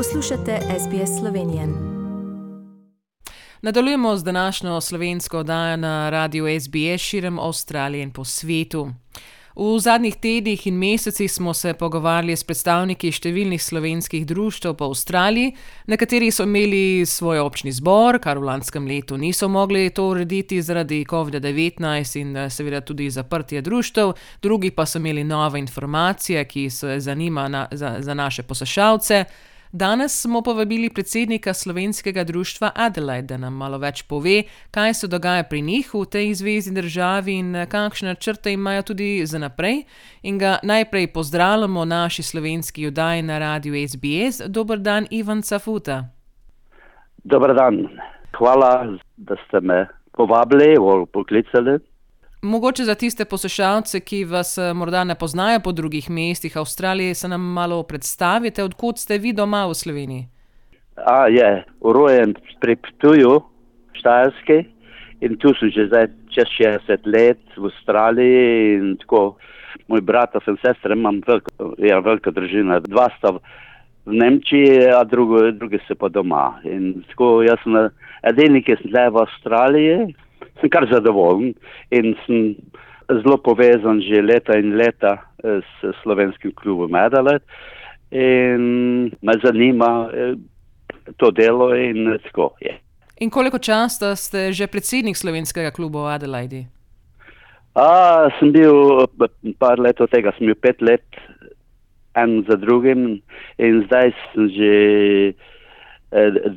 Poslušate SBS Slovenijo. Nadaljujemo z današnjo slovensko oddajo na radiju SBS širom Avstralije in po svetu. V zadnjih tednih in mesecih smo se pogovarjali s predstavniki številnih slovenskih društv po Avstraliji, nekateri so imeli svoj občni zbor, kar v lanskem letu niso mogli to urediti zaradi COVID-19 in seveda tudi zaprtje društv, drugi pa so imeli nove informacije, ki se zanima na, za, za naše poslušalce. Danes smo povabili predsednika slovenskega društva Adelaide, da nam malo več pove, kaj se dogaja pri njih v tej zvezdni državi in kakšne načrte imajo tudi za naprej. In ga najprej pozdravljamo naši slovenski oddaji na radiju SBS. Dober dan, Ivan Cafuta. Dober dan. Hvala, da ste me povabili ali poklicali. Mogoče za tiste poslušalce, ki vas morda ne poznajo po drugih mestih Avstralije, se nam malo predstavite, odkud ste vi doma v Sloveniji? A je, urojen pri Ptuju, Štajerski in tu sem že zdaj čez 60 let v Avstraliji in tako. Moj brat in sestra imam veliko, ja, veliko družino, dva sta v Nemčiji, a drugo, drugi so pa doma. In tako jaz sem edini, ki sem zdaj v Avstraliji sem kar zadovoljen in sem zelo povezan že leta in leta eh, s slovenskim klubom Adelaide in me zanima eh, to delo in tako je. In koliko časa ste že predsednik slovenskega kluba v Adelaidi? A, sem bil eh, par let od tega, sem bil pet let en za drugim in zdaj sem že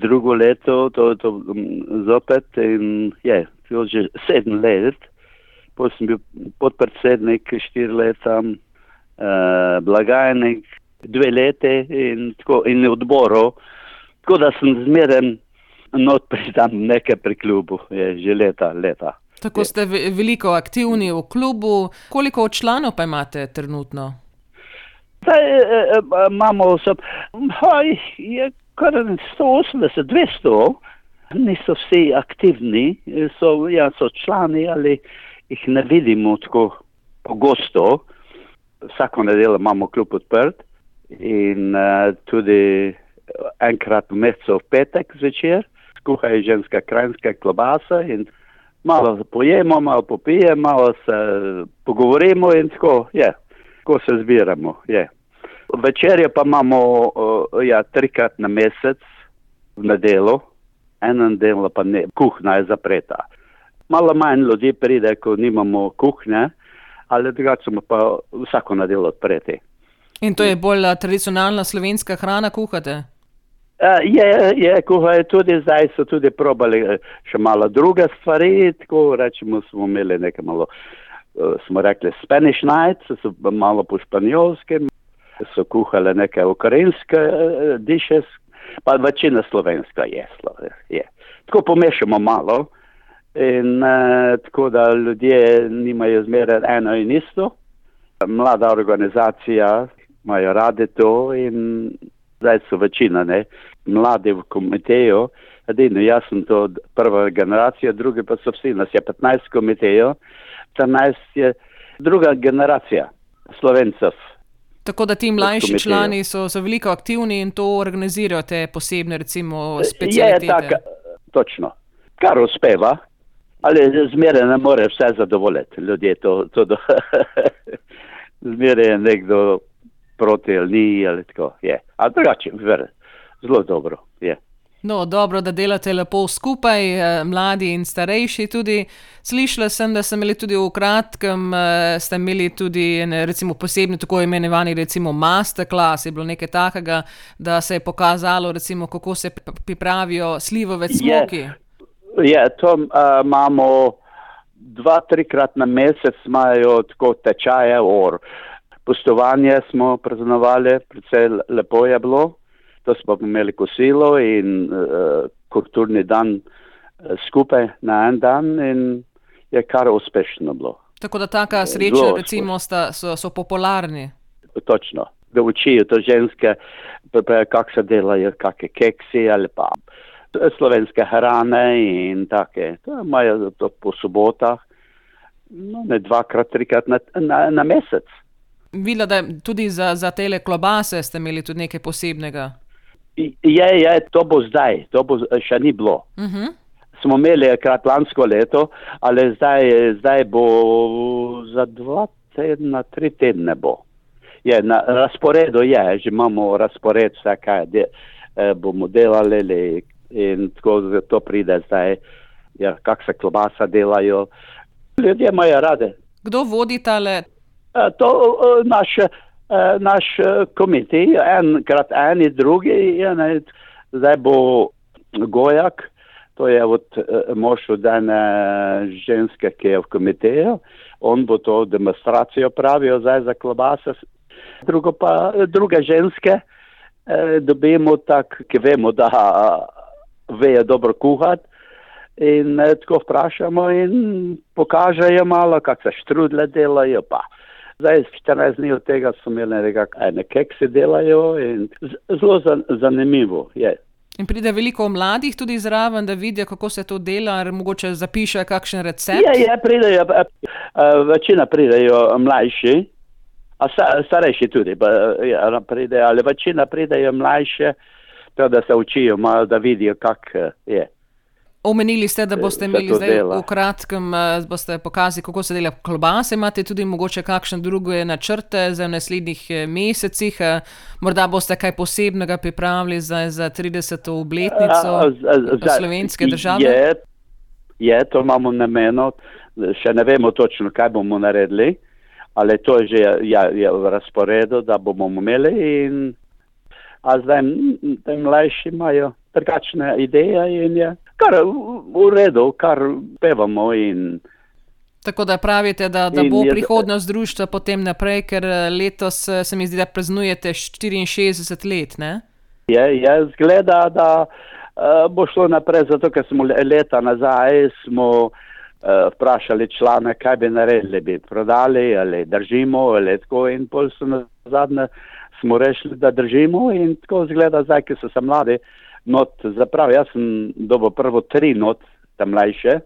drugo leto to, to mm, zopet in je, bil že sedem let, potem sem bil podpredsednik štiri leta, uh, blagajnik dve leti in, tako, in odborov. Tako da sem zmeren not pridam nekaj pri klubu, je že leta, leta. Tako ste veliko aktivni v klubu. Koliko članov pa imate trenutno? Zdaj e, e, imamo sob, hoj, je kar 180, 200 niso vsi aktivni, so, ja, so člani ali jih ne vidimo tako pogosto. Vsako nedeljo imamo klub odprt in uh, tudi enkrat v mesecu v petek zvečer skuhajo ženska krajinska klobasa in malo pojemo, malo popijemo, malo se pogovorimo in tako, je, tako se zbiramo, je. Večerje pa imamo uh, ja, trikrat na mesec v nedelo, enem delu pa ne, kuhna je zapreta. Malo manj ljudi pride, ko nimamo kuhne, ali drugače smo pa vsako nedeljo odpreti. In to je bolj tradicionalna slovenska hrana, kuhate? Uh, je, je, kuhajo tudi zdaj, so tudi probali še malo druge stvari, tako rečemo, smo imeli nekaj malo, uh, smo rekli Spanish night, so malo po španjolskem, so kuhali neke ukrajinske dishes, pa večina slovenska je, je. Tako pomešamo malo in uh, tako da ljudje nimajo zmeraj eno in isto. Mlada organizacija imajo rade to in zdaj so večina, ne, mladi v komiteju, edino jaz sem to prva generacija, drugi pa so vsi, nas je 15 komitejev, 14 je druga generacija slovencev. Tako da ti mlajši člani so, so veliko aktivni in to organizirajo te posebne, recimo, specialitete. Je tako, točno. Kar uspeva, ali zmeraj ne more vse zadovoljiti. Ljudje to, to do... zmeraj je nekdo proti ali ni ali tako. Je. A drugače, zelo dobro je. No, dobro, da delate lepo skupaj, eh, mladi in starejši tudi. Slišala sem, da ste imeli tudi v kratkem, eh, ste imeli tudi recimo, posebni, tako imenovani, recimo masterclass, je bilo nekaj takega, da se je pokazalo, recimo, kako se pripravijo slivove smoki. Je, je to uh, imamo dva, trikrat na mesec, imajo tako tečaje, or. Pustovanje smo praznovali, predvsej lepo je bilo to smo imeli kosilo in uh, kulturni dan uh, skupaj na en dan in je kar uspešno bilo. Tako da taka sreča, recimo, sta, so, so popularni. Točno, da učijo to ženske, kako se delajo, kakšne keksi ali pa slovenske hrane in take. To imajo to po sobotah, no, ne dvakrat, trikrat na, na, na mesec. Videla, da tudi za, za tele klobase ste imeli tudi nekaj posebnega. Je, je, to bo zdaj, to bo še ni bilo. Uh -huh. Smo imeli krat lansko leto, ali zdaj, zdaj bo za dva tedna, tri tedne bo. Je, na razporedu je, že imamo razpored, vse kaj de, eh, bomo delali in tako to pride zdaj, ja, kak se klobasa delajo. Ljudje imajo rade. Kdo vodi tale? Eh, to eh, eh, naš eh, komitej, enkrat eni, drugi, ene, zdaj bo Gojak, to je od eh, mož od ene ženske, ki je v komiteju, on bo to demonstracijo pravil zdaj za klobase. Drugo pa eh, druge ženske eh, dobimo tak, ki vemo, da vejo dobro kuhati. In eh, tako vprašamo in pokažejo malo, kako se štrudle delajo. Pa. Zdaj, 14 dni od tega so imeli nekakšne kekse delajo in zelo zan, zanimivo je. In pride veliko mladih tudi zraven, da vidijo, kako se to dela, ali mogoče zapišejo kakšen recept. Je, je, pridejo, večina pridejo mlajši, a sta, starejši tudi, ja, pridejo, ali večina pridejo mlajše, to, da se učijo malo, da vidijo, kak eh, je. Omenili ste, da boste se imeli zdaj dela. v kratkem, eh, boste pokazali, kako se dela klobase. Imate tudi mogoče kakšne druge načrte za naslednjih eh, mesecih? eh, Morda boste kaj posebnega pripravili za, za 30. obletnico A, z- z- slovenske države? Je, je, to imamo nameno, še ne vemo točno, kaj bomo naredili, ali to je že ja, je v razporedu, da bomo imeli. In, a zdaj mlajši imajo drugačne ideje in je kar v, redu, kar pevamo in Tako da pravite, da, da bo prihodnost društva potem naprej, ker eh, letos eh, se mi zdi, da praznujete 64 let. Ne? je, je zgleda, da uh, bo šlo naprej, zato ker smo le- leta nazaj smo uh, vprašali člane, kaj bi naredili, bi prodali ali držimo ali tako in pol so na zadnje smo rešili, da držimo in tako zgleda zdaj, ki so se mladi not zapravi. Jaz sem dobil prvo tri not, tam mlajše,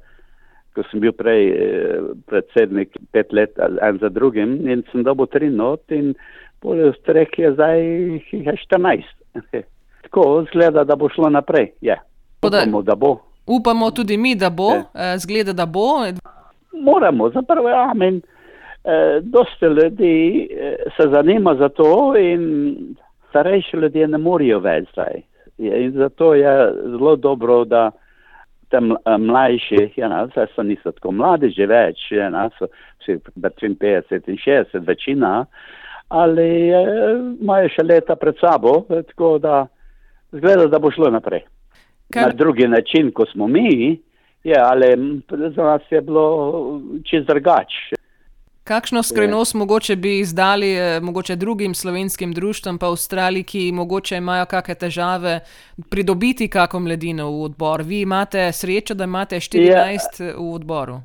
ko sem bil prej eh, predsednik pet let en za drugim in sem dobil tri not in pol v treh je zdaj jih je 14. Tako zgleda, da bo šlo naprej. Je. Upamo, da bo. Upamo tudi mi, da bo, Ja. eh, zgleda, da bo. Moramo, zapravo, ja, men, eh, dosta ljudi eh, se zanima za to in starejši ljudje ne morejo več zdaj. In zato je zelo dobro, da tam eh, mlajši, ja, no, zdaj so niso tako mladi že več, ja, no, so vsi med 53 in 60, večina, ali imajo še leta pred sabo, tako da zgleda, da bo šlo naprej. Kar- Na drugi način, kot smo mi, je, ali za nas je bilo čist drugače. Kakšno skrivnost mogoče bi izdali eh, mogoče drugim slovenskim društvom, pa Avstraliji, ki mogoče imajo kakšne težave pridobiti kako mladino v odbor? Vi imate srečo, da imate 14 v odboru.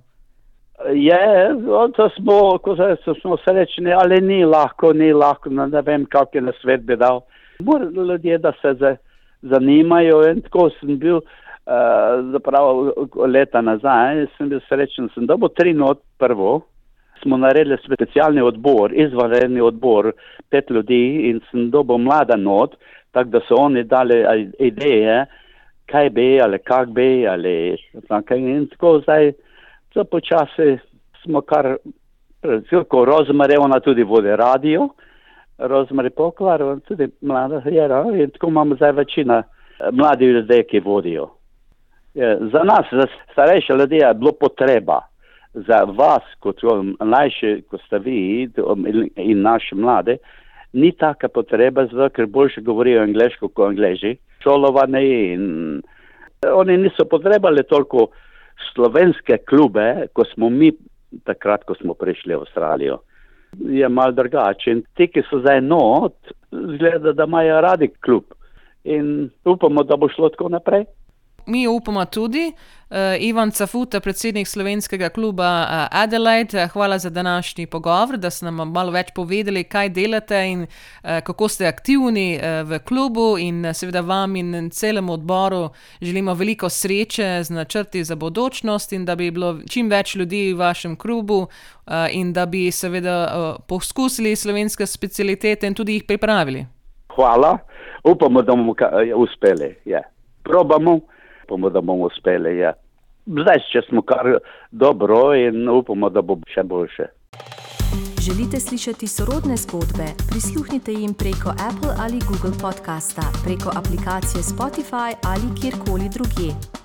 Je, to smo, ko se, so, smo srečni, ali ni lahko, ni lahko, no, ne vem, kak je na svet bi dal. Morajo ljudje, da se za, zanimajo in tako sem bil, uh, zapravo leta nazaj, sem bil srečen, sem dobil tri not prvo, smo naredili specialni odbor, izvanredni odbor, pet ljudi in sem dobil mlada not, tako da so oni dali ideje, kaj bi ali kak bi ali tako in tako zdaj, to počasi smo kar, ko Rozmar je ona tudi vodi radio, Rozmar je poklar, on tudi mlada je, no, in tako imamo zdaj večina eh, mladih ljudi, ki vodijo. Je, za nas, za starejše ljudi je bilo potreba, za vas, kot um, mlajši, kot ste vi um, in- in naši mladi, ni taka potreba, zato ker boljše govorijo angliško kot angliži, šolovani in oni niso potrebali toliko slovenske klube, kot smo mi takrat, ko smo prišli v Avstralijo. Je mal drugače in ti, ki so zdaj not, zgleda, da imajo radi klub in upamo, da bo šlo tako naprej. Mi upamo tudi. Uh, Ivan Cafuta, predsednik slovenskega kluba uh, Adelaide, eh, hvala za današnji pogovor, da ste nam malo več povedali, kaj delate in uh, kako ste aktivni uh, v klubu. In uh, seveda vam in celemu odboru želimo veliko sreče z načrti za bodočnost in da bi bilo čim več ljudi v vašem klubu uh, in da bi seveda uh, poskusili slovenske specialitete in tudi jih pripravili. Hvala, upamo, da bomo uspeli. Ja. Probamo, upamo, da bomo uspeli. Ja. Zdaj še smo kar dobro in upamo, da bo še boljše. Želite slišati sorodne zgodbe? Prisluhnite jim preko Apple ali Google podcasta, preko aplikacije Spotify ali kjerkoli drugje.